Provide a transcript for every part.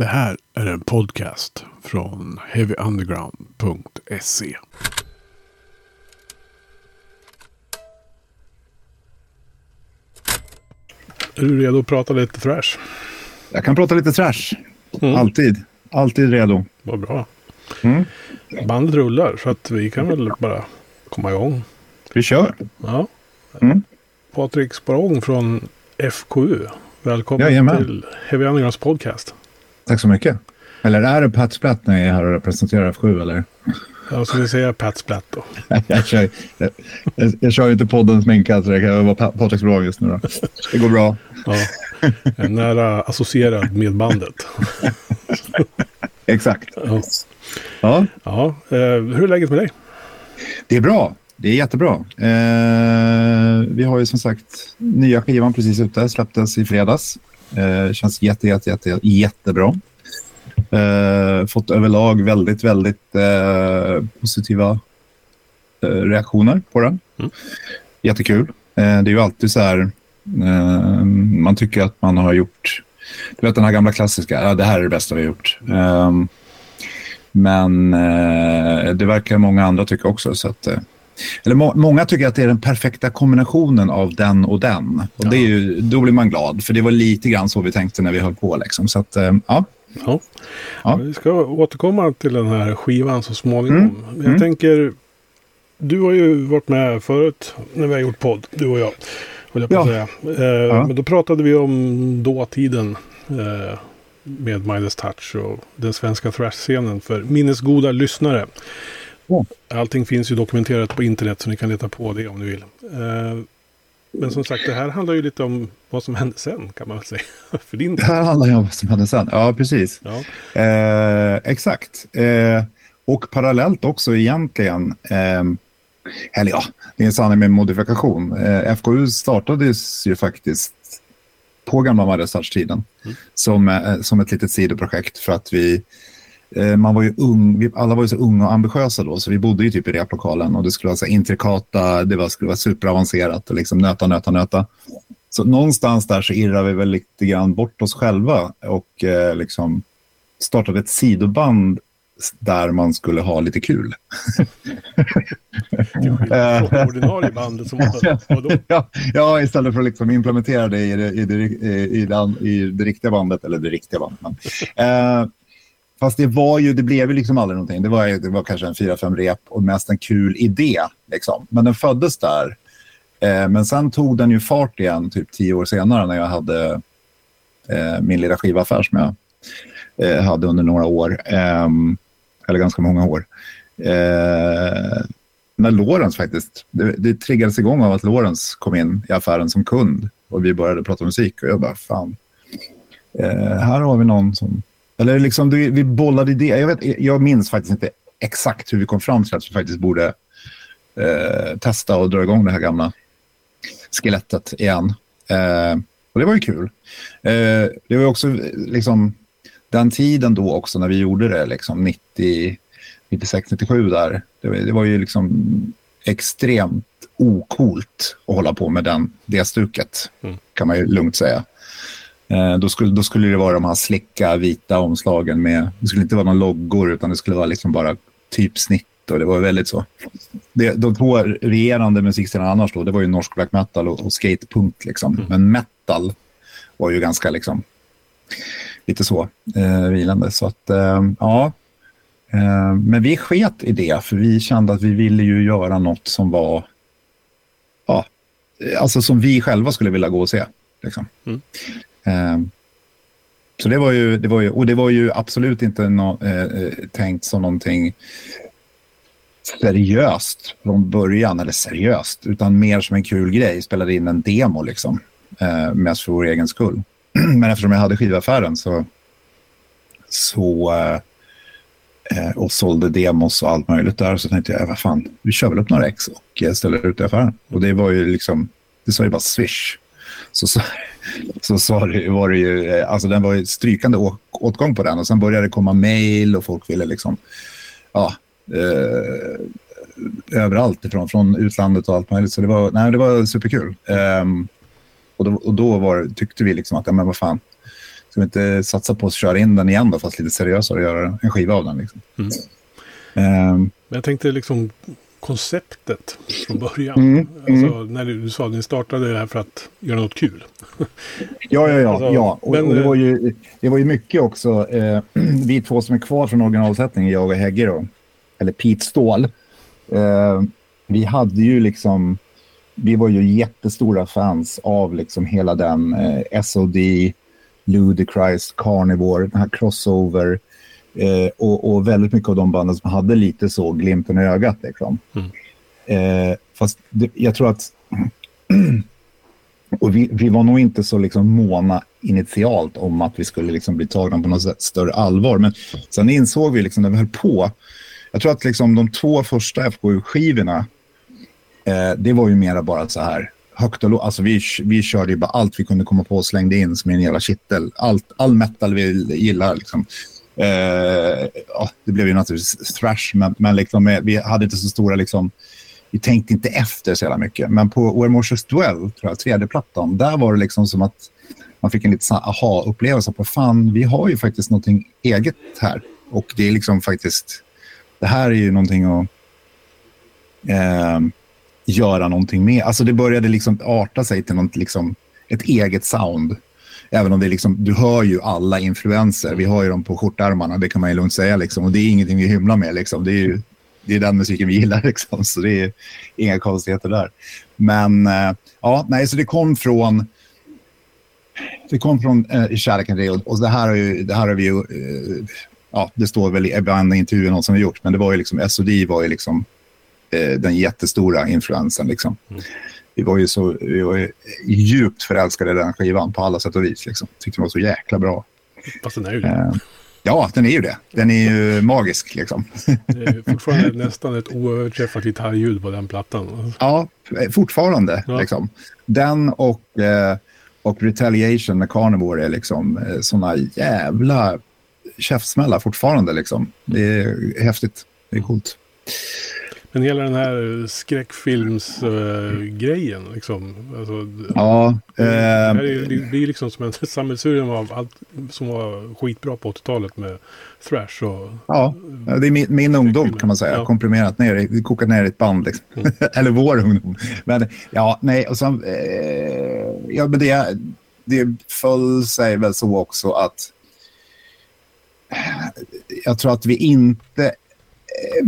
Det här är en podcast från heavyunderground.se. Är du redo att prata lite thrash? Jag kan prata lite trash. Mm. Alltid. Alltid redo. Vad bra. Mm. Bandet rullar så att vi kan väl bara komma igång. Vi kör. Ja. Mm. Patrik Sparong från FKU. Välkommen Jajamän. till Heavy Undergrounds podcast. Tack så mycket. Eller är det Pat Splatt när jag är här och representerar F7 eller? Jag skulle säga Pat Splatt då. jag, kör, jag, jag, jag kör inte podden sminkad så det kan vara Pa- Patrik bra just nu då. Det går bra. Ja. Nära associerad med bandet. Exakt. Ja. Ja, Ja, eh, hur är läget med dig? det är bra. Det är jättebra. Eh, vi har ju som sagt nya skivan precis ute. Släpptes i fredags. Eh, känns jätte, jätte, jätte, jättebra. Eh, fått överlag väldigt, väldigt eh, positiva eh, reaktioner på den. Mm. Jättekul. Eh, det är ju alltid så här, eh, man tycker att man har gjort, du vet den här gamla klassiska, ja, det här är det bästa vi har gjort. Men det verkar många andra tycka också. Så att, eller må, många tycker att det är den perfekta kombinationen av den och den. Och det är ju, då blir man glad, för det var lite grann så vi tänkte när vi höll på. Liksom. Så att, eh, ja. Ja. Ja. Vi ska återkomma till den här skivan så småningom. Mm. Jag Mm. tänker, du har ju varit med förut när vi har gjort podd, du och jag. Höll jag Ja. säga. Eh, Ja. Men då pratade vi om dåtiden eh, med Midas Touch och den svenska thrash-scenen för minnesgoda lyssnare. Ja. Allting finns ju dokumenterat på internet så ni kan leta på det om ni vill. Eh, men som sagt, det här handlar ju lite om vad som hände sen kan man väl säga. för din Det här handlar ju om vad som hände sen. Ja, precis. Ja. Eh, exakt. Eh, och parallellt också egentligen, eh, eller ja, det är en sanning med modifikation. Eh, FKU startades ju faktiskt på gamla Marestarts-tiden Mm. som, eh, som ett litet sidoprojekt för att vi man var ju ung, vi, alla var ju så unga och ambitiösa då, så vi bodde ju typ i replokalen och det skulle vara så intrikata, det var, skulle vara superavancerat och liksom nöta, nöta, nöta. Så någonstans där så irrar vi väl lite grann bort oss själva och eh, liksom startade ett sidoband där man skulle ha lite kul. Från ordinarie bandet som vadå? ja, ja, istället för att liksom implementera det i det, i, det, i, det, i det riktiga bandet, eller det riktiga bandet. Men, eh, fast det var ju, det blev ju liksom aldrig någonting. Det var, det var kanske en fyra, fem rep och mest en kul idé. Liksom. Men den föddes där. Eh, men sen tog den ju fart igen, typ tio år senare när jag hade eh, min lilla skivaffär som jag eh, hade under några år. Ehm, eller ganska många år. Eh, när Lorentz faktiskt, det, det triggades igång av att Lorentz kom in i affären som kund och vi började prata musik och jag bara fan, eh, här har vi någon som, eller liksom det, vi bollade idéer, jag, vet, jag minns faktiskt inte exakt hur vi kom fram till att vi faktiskt borde eh, testa och dra igång det här gamla skelettet igen. Eh, och det var ju kul. Eh, det var också liksom den tiden då också när vi gjorde det, liksom 90, 96, 97 där. Det, var- det var ju liksom extremt okult att hålla på med den, det stuket, Mm. kan man ju lugnt säga. Eh, då, skulle, då skulle det vara de här slicka vita omslagen med, det skulle inte vara några loggor utan det skulle vara liksom bara typsnitt och det var väldigt så. Det, de två regerande musikstilarna annars då, det var ju norsk black metal och, och skatepunk liksom. Men metal var ju ganska liksom lite så eh, vilande. Så att eh, ja, eh, men vi sket i det för vi kände att vi ville ju göra något som var, ja, alltså som vi själva skulle vilja gå och se. Liksom. Mm. Ehm, så det var ju, det var ju, och det var ju absolut inte no, eh, eh, tänkt som någonting seriöst från början, eller seriöst, utan mer som en kul grej. Spelade in en demo liksom, eh, mest för vår egen skull. Men eftersom jag hade skivaffären så, så eh, eh, och sålde demos och allt möjligt där så tänkte jag, vad fan, vi kör väl upp några ex och eh, ställer ut i affären. Och det var ju liksom, det sa ju bara swish. Så, så, så, var det ju, eh, alltså den var ju strykande å, åtgång på den och sen började det komma mail och folk ville liksom, ja, eh, överallt ifrån, från utlandet och allt möjligt. Så det var, nej, det var superkul. Ehm, och då, och då var, tyckte vi liksom att, ja, men vad fan, ska vi inte satsa på att köra in den igen då, fast lite seriösare och göra en skiva av den. Liksom. Mm. Um, jag tänkte liksom konceptet från början. Mm, alltså, mm. när du, du sa att ni startade det här för att göra något kul. Ja, ja, ja. Alltså, ja. Och, men, och det, eh, var ju, det var ju mycket också. Eh, vi två som är kvar från originalsättningen, jag och Hägge då, eller Pete Ståhl. Eh, vi hade ju liksom, vi var ju jättestora fans av liksom hela den eh, SOD, Ludacris, Carnivore, den här crossover. Eh, och, och väldigt mycket av de banden som hade lite så glimten i ögat. Liksom. Mm. Eh, fast det, jag tror att och vi, vi var nog inte så liksom måna initialt om att vi skulle liksom bli tagna på något sätt större allvar. Men sen insåg vi liksom när vi höll på. Jag tror att liksom de två första FKU-skivorna, eh, det var ju mera bara så här högt och lågt. Alltså vi, vi körde ju bara allt vi kunde komma på och slängde in som en jävla kittel. Allt, all metal vi gillar liksom. Eh, ja, det blev ju naturligtvis thrash, men, men liksom, eh, vi hade inte så stora liksom, vi tänkte inte efter så jävla mycket. Men på Where Motions Dwell, tror jag, tredje plattan, där var det liksom som att man fick en liten aha-upplevelse på fan, vi har ju faktiskt någonting eget här. Och det är liksom faktiskt, det här är ju någonting att eh, göra någonting med. Alltså det började liksom arta sig till något, liksom, ett eget sound. Även om det är liksom, du hör ju alla influenser. Vi har ju dem på skjortärmarna, det kan man ju lugnt säga. Liksom. Och det är ingenting vi hymlar med. Liksom. Det är ju det är den musiken vi gillar. Liksom. Så det är inga konstigheter där. Men eh, ja, nej, så det kom från det kom från eh, kärleken till. Och, och det här har ju, det här har vi ju, eh, ja, det står väl i en intervju någon som vi gjort, men det var ju liksom, SOD var ju liksom eh, den jättestora influensen liksom. Mm. Vi var ju så, vi var ju djupt förälskade i den skivan på alla sätt och vis liksom. Tyckte den var så jäkla bra. Fast den är ju det. Eh, Ja, den är ju det. Den är ju magisk liksom. Det är fortfarande nästan ett oöverträffat gitarrljud på den plattan. Ja, fortfarande. Ja. Liksom. Den och, eh, och Retaliation med Carnivore är liksom eh, sådana jävla käftsmällar fortfarande. Liksom. Det är häftigt. Det är coolt. Men hela den här skräckfilmsgrejen, uh, liksom. Alltså, ja. Det, uh, det blir liksom som en sammelsurium av allt som var skitbra på 80-talet med thrash och... Ja, det är min, min ungdom kan man säga. Ja. Komprimerat ner, kokat ner i ett band liksom. Mm. Eller vår ungdom. Men ja, nej, och sen... Eh, ja, men det, det föll sig väl så också att... Jag tror att vi inte... Eh,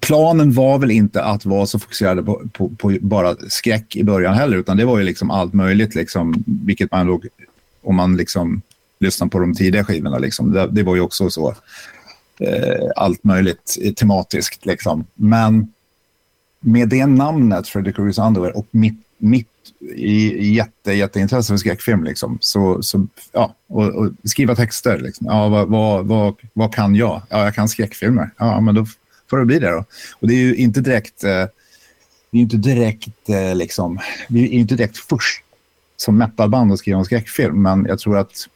planen var väl inte att vara så fokuserade på, på, på, bara skräck i början heller, utan det var ju liksom allt möjligt, liksom, vilket man låg, om man liksom lyssnar på de tidiga skivorna, liksom, det, det var ju också så eh, allt möjligt tematiskt. Liksom. Men med det namnet, Fredrik Ruiz Underwear, och mitt, mitt i jätte, jätteintresse för skräckfilm, liksom, så, så, ja, och, och skriva texter. Liksom. Ja, vad, vad, vad, vad kan jag? Ja, jag kan skräckfilmer. Ja, men då får det bli det då. Och det är ju inte direkt, eh, det är inte direkt eh, liksom, vi är inte direkt först som metalband att skriva en skräckfilm, men jag tror att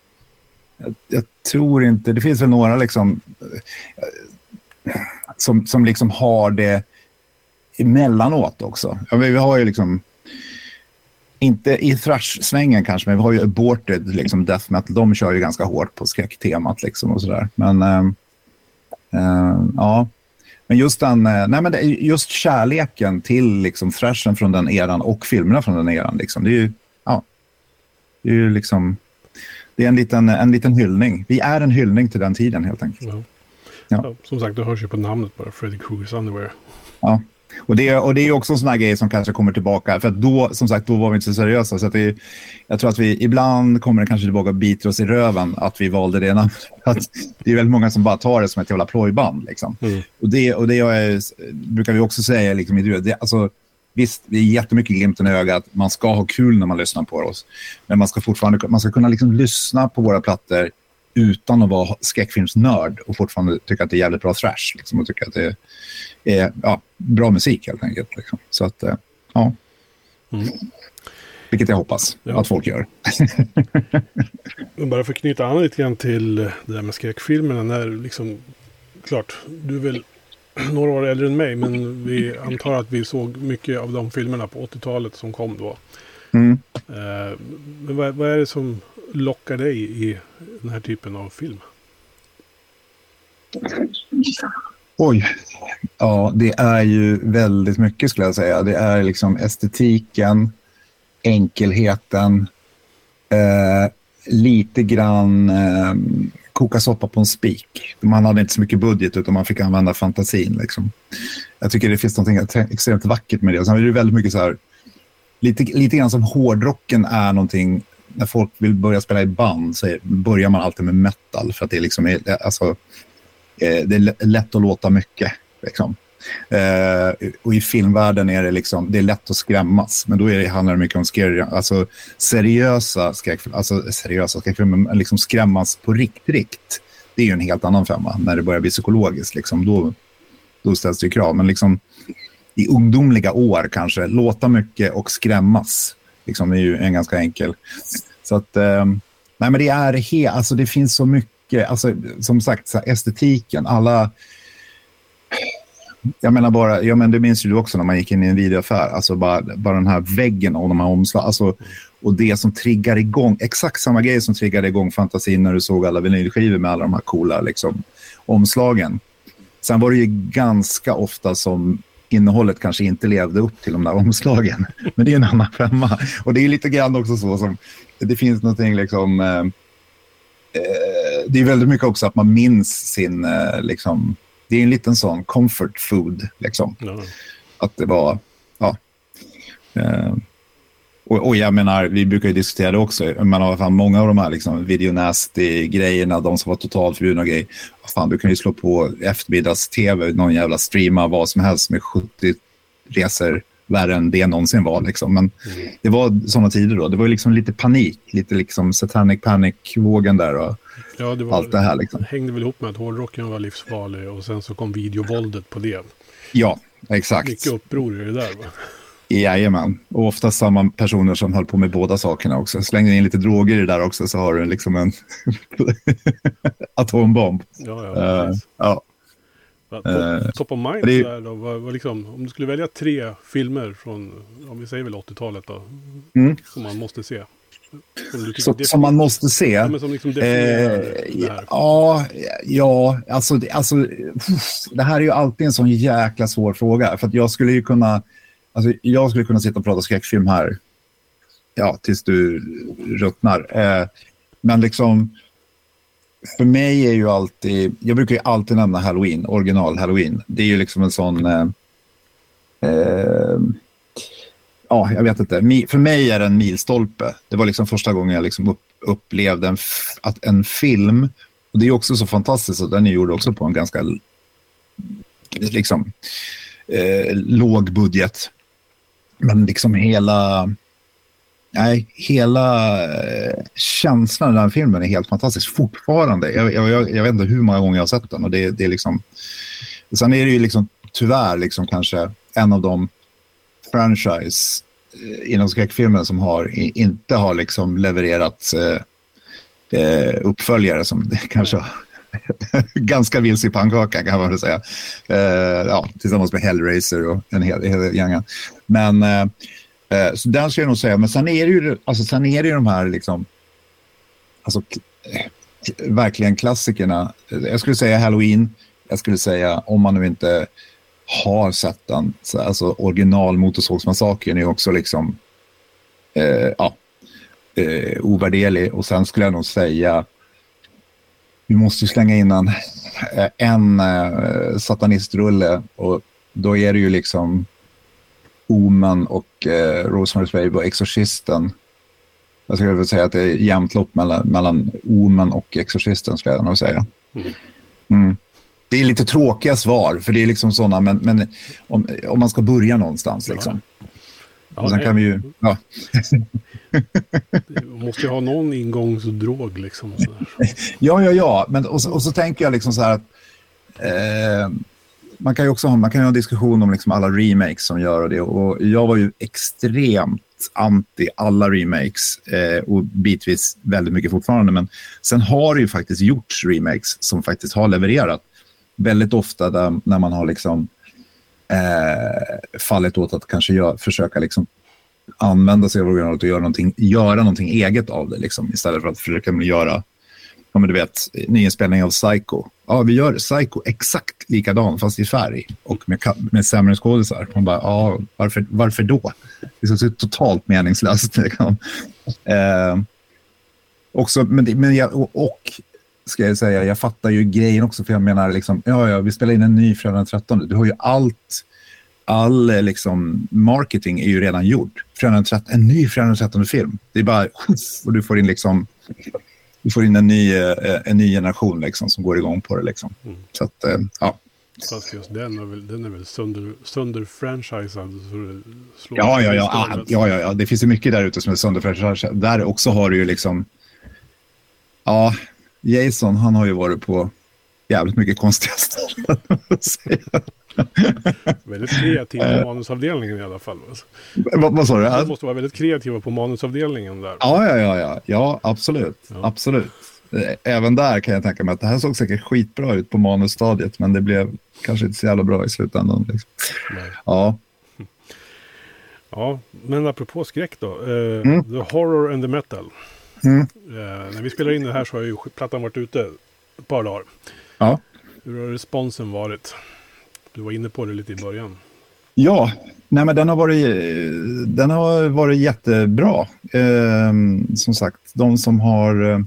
jag, jag, tror inte, det finns väl några liksom eh, som, som liksom har det emellanåt också. Ja, vi har ju liksom inte i thrash-svängen kanske, men vi har ju aborted, liksom death metal. De kör ju ganska hårt på skräcktemat liksom och sådär. Men äh, äh, ja, men just, den, nej men det, just kärleken till liksom thrashen från den eran och filmerna från den eran. Liksom, det är ju, ja, det är ju liksom, det är en liten, en liten hyllning. Vi är en hyllning till den tiden helt enkelt. Ja. Ja. som sagt, det hörs ju på namnet bara, Freddy Krueger's Underwear. Ja. Och det, och det är också en sån här grej som kanske kommer tillbaka. För då, som sagt, då var vi inte så seriösa. Så att det, jag tror att vi ibland kommer det kanske tillbaka och biter oss i röven att vi valde det namnet. det är väldigt många som bara tar det som ett jävla plojband. Liksom. Mm. Och det, och det är, brukar vi också säga liksom, i det, alltså, Visst, det är jättemycket glimten i ögat. Man ska ha kul när man lyssnar på oss. Men man ska fortfarande man ska kunna liksom lyssna på våra plattor utan att vara skräckfilmsnörd och fortfarande tycka att det är jävligt bra thrash. Liksom, och tycka att det är ja, bra musik helt enkelt. Liksom. Så att, eh, ja. Mm. Vilket jag hoppas ja. att folk gör. Bara för att knyta an lite grann till det där med skräckfilmerna. När liksom, klart, du är väl några år äldre än mig, men vi antar att vi såg mycket av de filmerna på 80-talet som kom då. Mm. Eh, men vad, vad, är det som lockar dig i den här typen av film? Oj. Ja, det är ju väldigt mycket skulle jag säga. Det är liksom estetiken, enkelheten, eh, lite grann eh, koka soppa på en spik. Man hade inte så mycket budget utan man fick använda fantasin. Liksom. Jag tycker det finns något extremt vackert med det. Sen är det väldigt mycket så här, lite, lite grann som hårdrocken är någonting, när folk vill börja spela i band så börjar man alltid med metal för att det liksom är liksom, alltså, eh, det är lätt att låta mycket. Liksom. Uh, och i filmvärlden är det liksom, det är lätt att skrämmas. Men då är det, handlar det mycket om scary, alltså seriösa skräckfilmer, alltså seriösa skräckfilmer, liksom skrämmas på riktigt. Det är ju en helt annan femma. När det börjar bli psykologiskt, liksom, då, då ställs det krav. Men liksom, i ungdomliga år kanske, låta mycket och skrämmas. Liksom, det är ju en ganska enkel. Så att, ehm, nej men det är helt, alltså det finns så mycket, alltså som sagt, så estetiken, alla jag menar bara, ja, men det minns ju du också när man gick in i en videoaffär. Alltså bara, bara den här väggen och de här omslagen. Alltså, och det som triggar igång, exakt samma grej som triggade igång fantasin när du såg alla vinylskivor med alla de här coola liksom, omslagen. Sen var det ju ganska ofta som innehållet kanske inte levde upp till de där omslagen. Men det är en annan femma. Och det är lite grann också så som, det finns någonting liksom, eh, eh, det är väldigt mycket också att man minns sin, eh, liksom, det är en liten sån comfort food. Liksom. Ja. Att det var, ja. Eh, och, och, jag menar, vi brukar ju diskutera det också. Man har fan många av de här liksom, videonasty-grejerna, de som var totalt förbjudna grejer. Fan, du kan ju slå på eftermiddags-tv, någon jävla streama, vad som helst med 70 resor värre än det någonsin var. Liksom. Men mm. det var sådana tider då. Det var liksom lite panik, lite liksom satanic panic-vågen där. Och, Ja, det var, allt det här. Liksom. hängde väl ihop med att hårdrocken var livsfarlig och sen så kom videovåldet på det. Ja, exakt. Mycket uppror i det där. Va? Jajamän, och ofta samma personer som höll på med båda sakerna också. Slängde in lite droger i det där också så har du liksom en atombomb. Ja, ja. Uh, ja. Top, top of mind, det, där då, vad, vad liksom, om du skulle välja tre filmer från, om vi säger väl 80-talet då, mm. som man måste se. Som, som, man måste se. Ja, som liksom eh, ja, ja alltså, alltså, det här är ju alltid en sån jäkla svår fråga. För att jag skulle ju kunna, alltså, jag skulle kunna sitta och prata skräckfilm här ja, tills du ruttnar. Eh, men liksom, för mig är ju alltid, jag brukar ju alltid nämna Halloween, original Halloween. Det är ju liksom en sån... Eh, eh, ja, jag vet inte. För mig är det en milstolpe. Det var liksom första gången jag liksom upp, upplevde en, att en film, och det är också så fantastiskt att den är gjord också på en ganska liksom, eh, låg budget. Men liksom hela, nej, hela eh, känslan i den filmen är helt fantastisk fortfarande. Jag, jag, jag, vet inte hur många gånger jag har sett den. Och det, det är liksom, sen är det ju liksom, tyvärr liksom kanske en av de franchise eh, inom skräckfilmen som har, inte har liksom levererat eh, eh uppföljare som kanske ganska vilse i pannkakan kan man väl säga. Eh, ja, tillsammans med Hellraiser och en hel, hel gänga. Men eh, eh, så den ska jag nog säga. Men sen är det ju, alltså, sen är det ju de här liksom, alltså, eh, verkligen klassikerna. Jag skulle säga Halloween. Jag skulle säga, om man nu inte har sett den. Så, alltså original Motorsågsmassakern är också liksom eh, ja, eh, ovärderlig. Och sen skulle jag nog säga, vi måste ju slänga in en, en eh, satanistrulle och då är det ju liksom Omen och eh, Rosemary's Baby och Exorcisten. Jag skulle vilja säga att det är jämnt lopp mellan, mellan Omen och Exorcisten skulle jag nog säga. Mm. Mm. Det är lite tråkiga svar, för det är liksom sådana, men, men om, om man ska börja någonstans. Liksom. Ja. Och sen kan vi ju... Ja. måste ju ha någon ingångsdrog liksom. ja, ja, ja. Men, och, så, och så tänker jag liksom så här att... Eh, man kan ju också ha, man kan ha en diskussion om liksom alla remakes som gör det. Och jag var ju extremt anti alla remakes eh, och bitvis väldigt mycket fortfarande. Men sen har det ju faktiskt gjorts remakes som faktiskt har levererat väldigt ofta där, när man har liksom, eh, fallit åt att kanske gör, försöka liksom använda sig av originalet och göra någonting, göra någonting eget av det. Liksom, istället för att försöka göra ja, men du vet, nyinspelning av Psycho. Ja, vi gör Psycho exakt likadan fast i färg och med, med sämre skådisar. Man bara, ja, varför, varför då? Det är så totalt meningslöst. Liksom. Eh, också, men, men jag, och, och, ska jag säga, jag fattar ju grejen också, för jag menar, liksom, ja, ja, vi spelar in en ny fredag den 13. Du har ju allt, all eh, liksom, marketing är ju redan gjord. Fredag den 13, en ny fredag den 13 film. Det är bara, och du får in liksom du får in en ny, eh, en ny generation liksom, som går igång på det. Liksom. Mm. Så att, eh, ja. Fast just den är väl, den är väl sönder, sönder franchisad. Ja, ja, ja, ah, ja, ja, ja. Det finns ju mycket där ute som är sönder franchisad. Där också har du ju liksom... Ja, Jason, han har ju varit på jävligt mycket konstiga ställen. väldigt kreativ på manusavdelningen i alla fall. Vad, vad sa du? De måste vara väldigt kreativa på manusavdelningen där. Ja, ja, ja, ja, ja absolut. Ja. absolut. Även där kan jag tänka mig att det här såg säkert skitbra ut på manusstadiet, men det blev kanske inte så jävla bra i slutändan. Liksom. Ja. Ja, men apropå skräck då. Uh, mm. The Horror and the Metal. Mm. Uh, när vi spelar in det här så har ju plattan varit ute ett par dagar. Ja. Hur har responsen varit? Du var inne på det lite i början. Ja, nej men den har varit, den har varit jättebra. Eh, som sagt, de som har...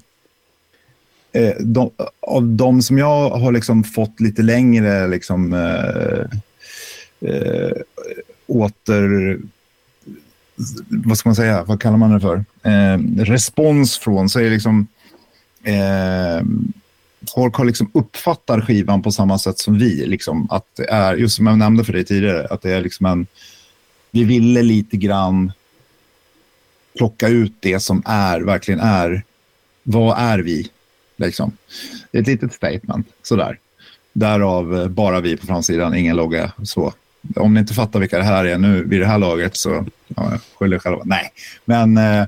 Eh, de, av de som jag har liksom fått lite längre liksom, eh, eh, åter... Vad ska man säga? Vad kallar man det för? Eh, respons från så är det liksom... Eh, folk har liksom uppfattar skivan på samma sätt som vi. Liksom, att det är, just som jag nämnde för dig tidigare, att det är liksom en... Vi ville lite grann plocka ut det som är, verkligen är, vad är vi? Liksom. Det är ett litet statement, sådär. Därav eh, bara vi på framsidan, ingen logga. Så. Om ni inte fattar vilka det här är nu vid det här laget så ja, skyll er själva. Nej, men eh,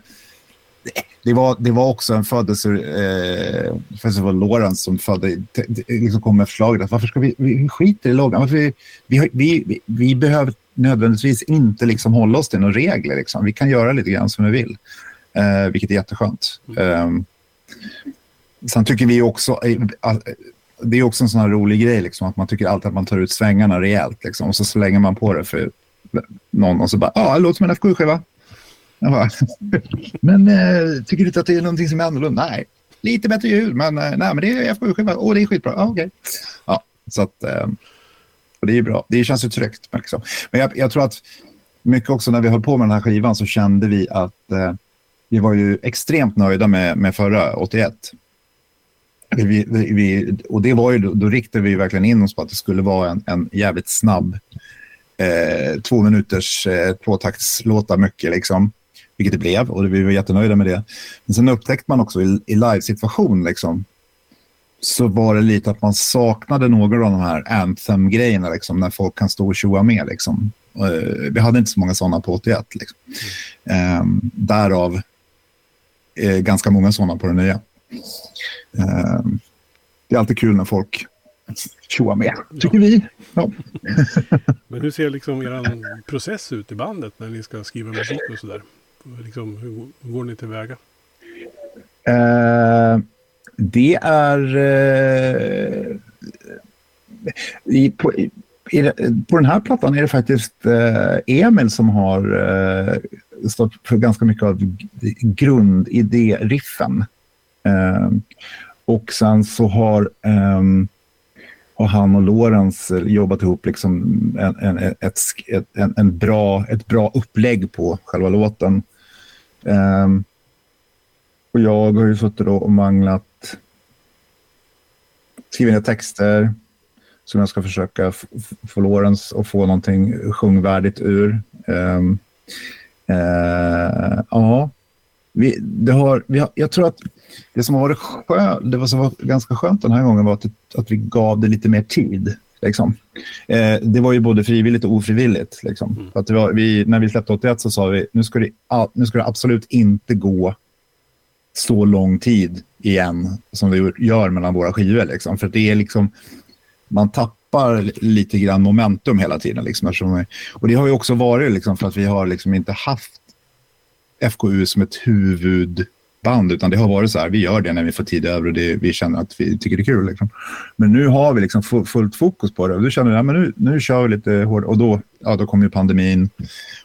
det var, det var också en födelse, eh, det var Lorentz som födde, liksom kom med förslaget att varför ska vi, vi skiter i loggan? Vi, vi, vi, vi, behöver nödvändigtvis inte liksom hålla oss till några regler. Liksom. Vi kan göra lite grann som vi vill, eh, vilket är jätteskönt. Mm. Eh, sen tycker vi också, eh, det är också en sån här rolig grej, liksom, att man tycker alltid att man tar ut svängarna rejält. Liksom, och så slänger man på det för någon och så bara, ja, ah, det låter som en FKU-skiva. Men äh, tycker du inte att det är någonting som är annorlunda? Nej, lite bättre ljud, men, äh, nej, men det är FK7-skiva. Åh, det är skitbra. Ah, okay. Ja, så att, äh, det är bra. Det känns ju tryggt. Liksom. Men jag, jag, tror att mycket också när vi höll på med den här skivan så kände vi att eh, vi var ju extremt nöjda med, med förra 81. Vi, vi, och det var ju, då, då riktade vi verkligen in oss på att det skulle vara en, en jävligt snabb eh, två minuters eh, tvåtaktslåtar mycket. Liksom vilket det blev och vi var jättenöjda med det. Men sen upptäckte man också i, i livesituation liksom, så var det lite att man saknade några av de här anthem-grejerna, liksom, när folk kan stå och tjoa med. Liksom. Uh, vi hade inte så många sådana på 81. Liksom. Mm. Um, därav uh, ganska många sådana på den nya. Uh, det är alltid kul när folk tjoar med, tycker ja. vi. Ja. Men hur ser liksom er process ut i bandet när ni ska skriva musik och sådär? Liksom, hur, går ni tillväga? Uh, det är... Uh, i, på, i, på den här plattan är det faktiskt uh, Emil som har uh, stått för ganska mycket av grundidé-riffen. Ehm, och sen så har, ehm, har han och Lorenz eh, jobbat ihop liksom en, en, ett, ett, en, en bra, ett bra upplägg på själva låten. Ehm, och jag har ju suttit och manglat, skrivit ner texter som jag ska försöka få Lorentz att få någonting sjungvärdigt ur. Um, uh, ja, vi, det har, vi har, jag tror att det som varit skönt, det som var ganska skönt den här gången var att, att vi gav det lite mer tid. Liksom. Eh, det var ju både frivilligt och ofrivilligt. Liksom. Mm. Att var, vi, när vi släppte 81 så sa vi nu ska, det, nu ska det absolut inte gå så lång tid igen som det gör mellan våra skivor. Liksom. För det är liksom, man tappar lite grann momentum hela tiden. Liksom, och det har ju också varit liksom, för att vi har liksom inte haft FKU som ett huvudband, utan det har varit så här, vi gör det när vi får tid över och det, vi känner att vi tycker det är kul. Liksom. Men nu har vi liksom fullt fokus på det och då känner vi, ja, men nu, nu kör vi lite hårt och då, ja, då kom ju pandemin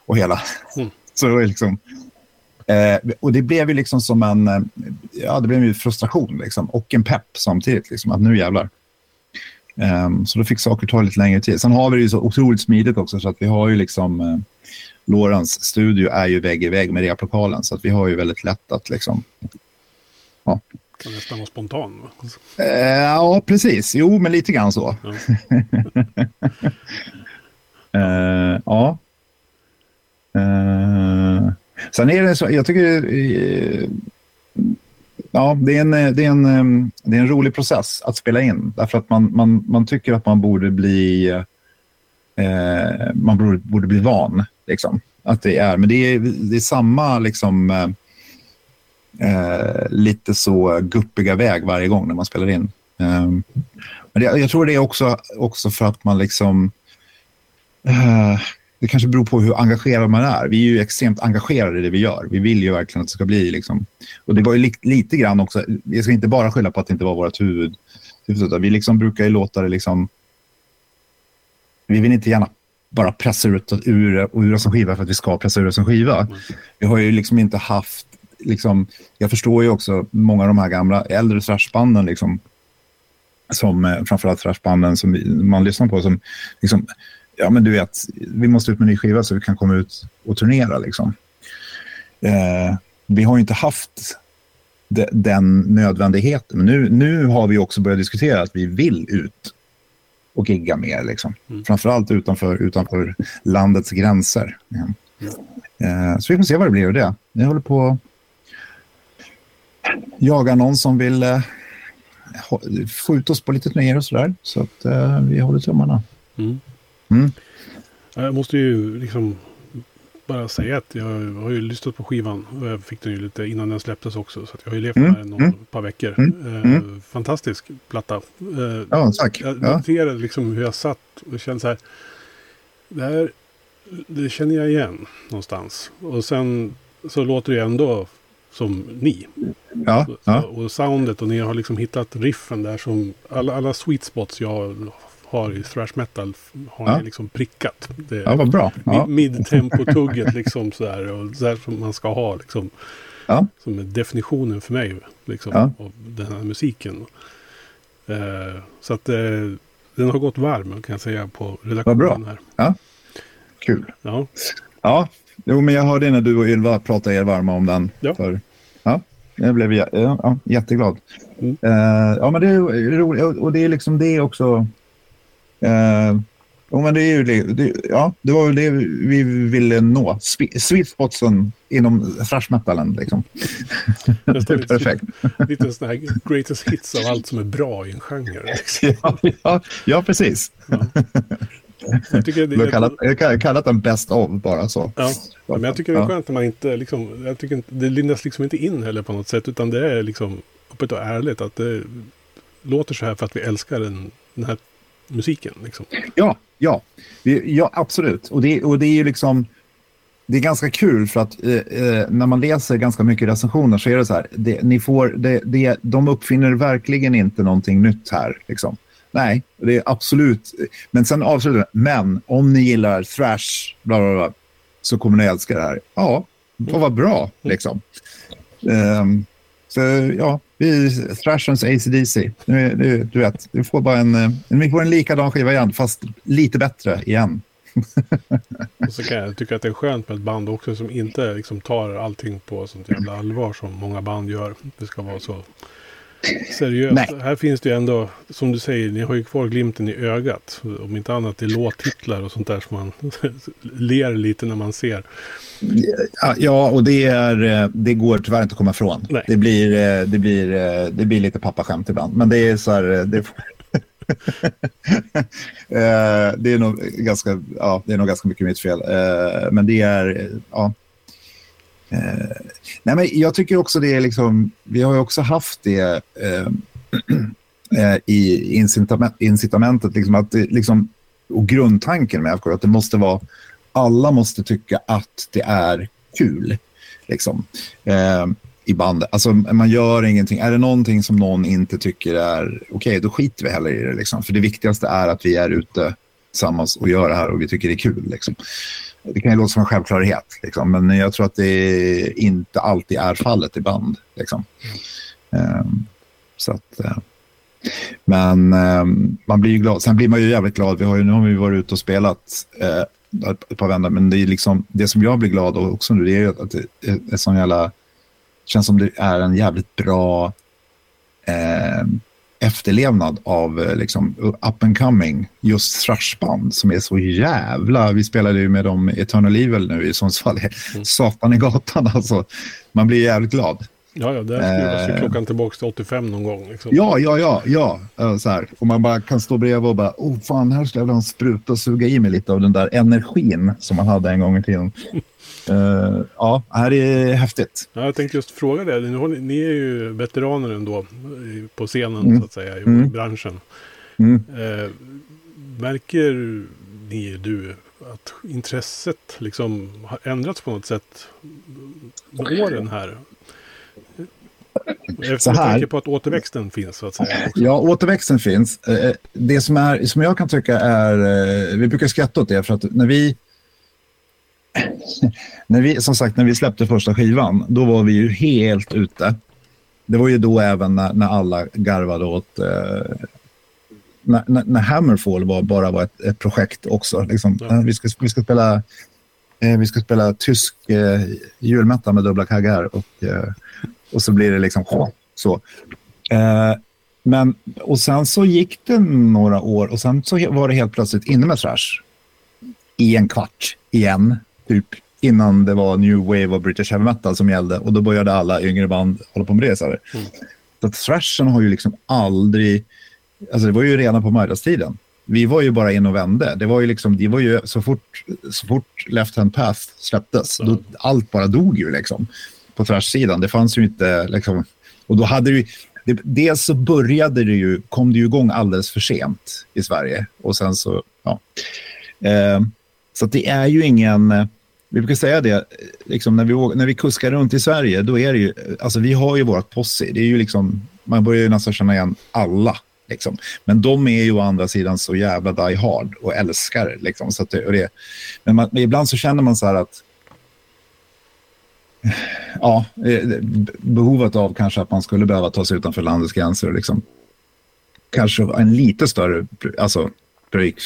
och hela. Mm. Så liksom, eh, och det blev ju liksom som en, eh, ja det blev ju frustration liksom, och en pepp samtidigt, liksom, att nu jävlar. Um, så då fick saker ta lite längre tid. Sen har vi det ju så otroligt smidigt också så att vi har ju liksom Lorens studio är ju vägg i vägg med replokalen så att vi har ju väldigt lätt att liksom... Ja. Kan nästan vara spontan. Uh, ja, precis. Jo, men lite grann så. Ja. uh, ja. Uh, sen är det så, jag tycker ja, det är, en, det, är en, det är en rolig process att spela in. Därför att man, man, man tycker att man borde bli, eh, man borde, borde bli van. Liksom, att det är. Men det är, det är samma liksom, eh, eh lite så guppiga väg varje gång när man spelar in. Eh, men det, jag tror det är också, också för att man liksom... Eh, det kanske beror på hur engagerad man är. Vi är ju extremt engagerade i det vi gör. Vi vill ju verkligen att det ska bli... Liksom, och det var ju li lite grann också... Jag ska inte bara skylla på att det inte var vårt huvud. Vi liksom brukar ju låta det liksom... Vi vill inte gärna bara pressa ut ur, ur oss en skiva för att vi ska pressa ur oss en skiva. Mm. Vi har ju liksom inte haft... Liksom, jag förstår ju också många av de här gamla äldre thrashbanden liksom, som eh, framförallt thrashbanden som man lyssnar på som liksom, ja men du vet, vi måste ut med en ny skiva så vi kan komma ut och turnera liksom. Eh, vi har ju inte haft de, den nödvändigheten. Men nu, nu har vi också börjat diskutera att vi vill ut och gigga mer. Liksom. Mm. Framförallt utanför, utanför landets gränser. Ja. Mm. Eh, så vi får se vad det blir av det. Vi håller på att jaga någon som vill eh, få ut oss på lite turnéer och sådär. Så att eh, vi håller tummarna. Mm. Mm. Jag måste ju liksom bara säga att jag har ju lyssnat på skivan. Och jag fick den ju lite innan den släpptes också. Så jag har ju levt mm. med den några mm. par veckor. Mm. Eh, mm. fantastisk platta. Eh, ja, tack. Jag noterade liksom hur jag satt och kände så här. Det här det känner jag igen någonstans. Och sen så låter det ändå som ni. Ja, ja. Och soundet och ni har liksom hittat riffen där som alla, alla sweet spots jag har i thrash metal har ja. ni liksom prickat. Det, ja, vad bra. Ja. Mid-tempo-tugget liksom sådär. Och sådär som man ska ha liksom. Ja. Som är definitionen för mig liksom, ja. av den här musiken. Eh, så att eh, den har gått varm kan jag säga på redaktionen här. Ja. Kul. Ja. Ja, jo, men jag hörde när du och Ylva pratade er varma om den. Ja. För, ja, jag blev ja, jätteglad. Mm. Uh, ja, men det är roligt. Och det är liksom det också. Eh, men det, är ju det, ja, det var väl det vi ville nå. Sweet spotsen inom thrash-metalen. Liksom. det är perfekt. Lite sån här greatest hits av allt som är bra i en genre. Liksom. Ja, ja, ja, precis. Ja. Jag tycker det, jag kallat, jag kallat den best of bara så. Ja, men jag tycker det är skönt när man inte, liksom, jag tycker inte, det lindas liksom inte in heller på något sätt. Utan det är liksom öppet och ärligt. Att det låter så här för att vi älskar den, den här musiken. Liksom. Ja, ja, ja absolut. Och det, och det är ju liksom... Det är ganska kul för att eh, eh, när man läser ganska mycket recensioner så är det så här. Det, ni får, det, det, de uppfinner verkligen inte någonting nytt här. Liksom. Nej, det är absolut. Men sen avslutar Men om ni gillar thrash, bla, bla, bla, så kommer ni älska det här. Ja, det var bra liksom. Um, så ja, vi Thrashens ACDC. Nu, nu, du vet, vi får bara en, en, vi får en likadan skiva igen, fast lite bättre igen. och så kan jag tycka att det är skönt med ett band också som inte liksom tar allting på sånt jävla allvar som många band gör. Det ska vara så seriöst. Nej. Här finns det ju ändå, som du säger, ni har ju kvar glimten i ögat. Om inte annat i låttitlar och sånt där som man ler lite när man ser. Ja, och det, är, det går tyvärr inte att komma ifrån. Det blir, det, blir, det blir lite pappaskämt ibland. Men det är så här... Det, det är nog ganska, ja, det är nog ganska mycket mitt fel. Men det är, ja, Eh, Eh, nej, men jag tycker också det är liksom, vi har ju också haft det eh, eh i incitament, incitamentet, liksom att det, liksom, och grundtanken med FK, att det måste vara, alla måste tycka att det är kul. Liksom. Eh, I bandet. Alltså man gör ingenting. Är det någonting som någon inte tycker är okej, okay, då skiter vi heller i det. Liksom. För det viktigaste är att vi är ute tillsammans och gör det här och vi tycker det är kul. Liksom. Det kan ju låta som en självklarhet, liksom, men jag tror att det inte alltid är fallet i band. Liksom. Um, så att, uh, men um, man blir ju glad. Sen blir man ju jävligt glad. Vi har ju, nu har vi varit ute och spelat uh, ett par vändor, men det, är liksom, det som jag blir glad av också nu det är att det är, är sån jävla... känns som det är en jävligt bra... Uh, efterlevnad av eh, liksom, up and coming, just thrashband som är så jävla... Vi spelade ju med dem Eternal Evil nu i Sundsvall. Mm. Satan i gatan alltså. Man blir jävligt glad. Ja, ja, där skruvas ju eh, klockan tillbaka till 85 någon gång. Liksom. Ja, ja, ja, ja. Så här. Och man bara kan stå bredvid och bara, oh fan, här skulle jag vilja spruta och suga i mig lite av den där energin som man hade en gång i tiden. Uh, ja, här är häftigt. Ja, jag tänkte just fråga det. Ni, ni är ju veteraner ändå på scenen mm. så att säga i mm. branschen. Mm. Uh, märker ni, du, att intresset liksom har ändrats på något sätt med åren här? Efter jag tänker på att återväxten finns så att säga. Också. Ja, återväxten finns. Eh, det som, är, som jag kan tycka är, vi brukar skratta åt det för att när vi när vi, som sagt, när vi släppte första skivan, då var vi ju helt ute. Det var ju då även när, när alla garvade åt... Eh, när, när, Hammerfall var, bara var ett, ett projekt också. Liksom. Ja. Vi, ska, vi, ska spela, eh, vi ska spela tysk eh, julmätta med dubbla kaggar och, eh, och så blir det liksom så. Eh, men, och sen så gick det några år och sen så var det helt plötsligt inne med thrash i en kvart igen typ innan det var new wave och British heavy metal som gällde. Och då började alla yngre band hålla på med det. Så, mm. så att thrashen har ju liksom aldrig... Alltså det var ju redan på midas Vi var ju bara in och vände. Det var ju liksom, det var ju så fort, så fort Left Hand Path släpptes, mm. då, allt bara dog ju liksom på thrash-sidan. Det fanns ju inte liksom... Och då hade vi... Det, dels så började det ju, kom det ju igång alldeles för sent i Sverige. Och sen så, ja. Eh, så det är ju ingen vi brukar säga det, liksom när, vi, när vi kuskar runt i Sverige, då är det ju, alltså vi har ju vårt posse. Det är ju liksom, man börjar ju nästan känna igen alla. Liksom. Men de är ju å andra sidan så jävla die hard och älskar. Liksom, så det, det, men, man, men ibland så känner man så här att ja, eh, behovet av kanske att man skulle behöva ta sig utanför landets gränser. Liksom. Kanske en lite större, alltså,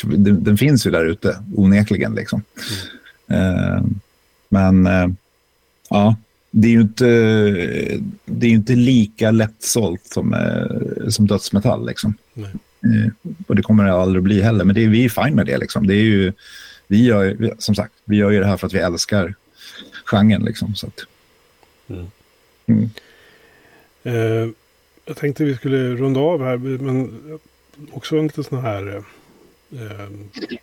den, den finns ju där ute onekligen. Liksom. Mm. Eh, men eh, ja, det är ju inte, det är inte lika lättsålt som, eh, som dödsmetall. Liksom. Och det kommer det aldrig bli heller, men det är, vi är fine med det. Liksom. det är ju, vi gör, som sagt, vi gör ju det här för att vi älskar genren. Liksom, så att, mm. Mm. Eh, jag tänkte vi skulle runda av här, men också en liten sån här eh,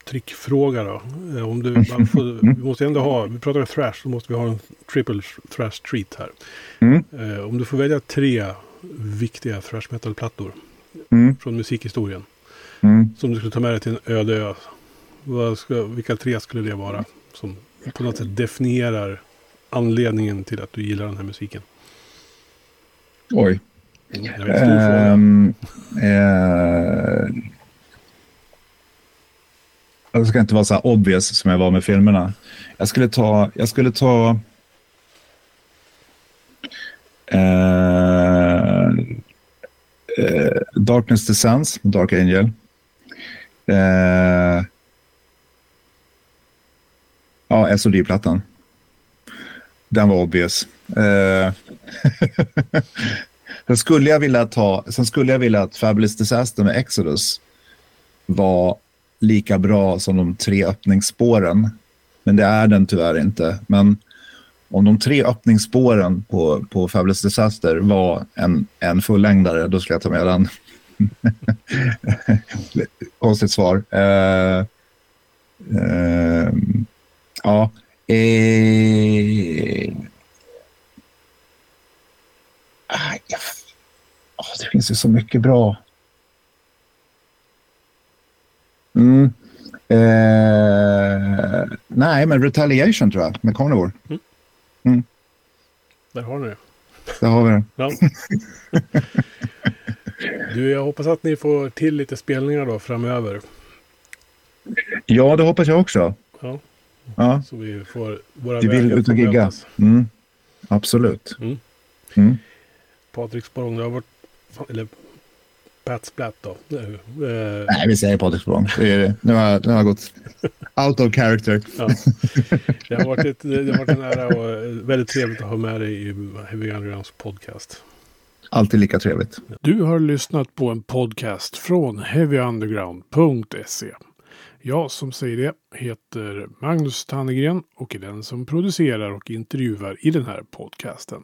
trickfråga då. Eh, om du, får, vi måste ändå ha, vi pratar om thrash, så måste vi ha en triple thrash treat här. Mm. Eh, om du får välja tre viktiga thrash metal-plattor mm. från musikhistorien. Mm. Som du skulle ta med dig till en öde ö. Vad ska, vilka tre skulle det vara? Som på något sätt definierar anledningen till att du gillar den här musiken. Oj. Um, uh, jag ska inte vara så här obvious som jag var med filmerna. Jag skulle ta... Jag skulle ta eh, eh Darkness Descends, Dark Angel. Eh, ja, SOD-plattan. Den var obvious. Eh, sen, skulle jag vilja ta, sen skulle jag vilja att Fabulous Disaster med Exodus var lika bra som de tre öppningsspåren. Men det är den tyvärr inte. Men om de tre öppningsspåren på, på Fabulous Disaster var en, en fullängdare, då skulle jag ta med den. Konstigt svar. Uh, uh, ja. Uh, det finns ju så mycket bra. Mm. Eh, nej, men Retaliation tror jag, med Carnivore. Mm. Mm. Där har ni det. Där har vi det. Ja. du, jag hoppas att ni får till lite spelningar då framöver. Ja, det hoppas jag också. Ja. Ja. Så vi får våra Vi vill ut och gigga. Mm. Absolut. Mm. Mm. Patrik Spång, det har varit... Eller Pat Splat då. Nu, eh, Nej, vi säger Patrik Språng. Det är det. Nu har, nu har jag gått out of character. ja. Det har varit, ett, det har varit en ära och väldigt trevligt att ha med dig i Heavy Undergrounds podcast. Alltid lika trevligt. Du har lyssnat på en podcast från heavyunderground.se. Jag som säger det heter Magnus Tannegren och är den som producerar och intervjuar i den här podcasten.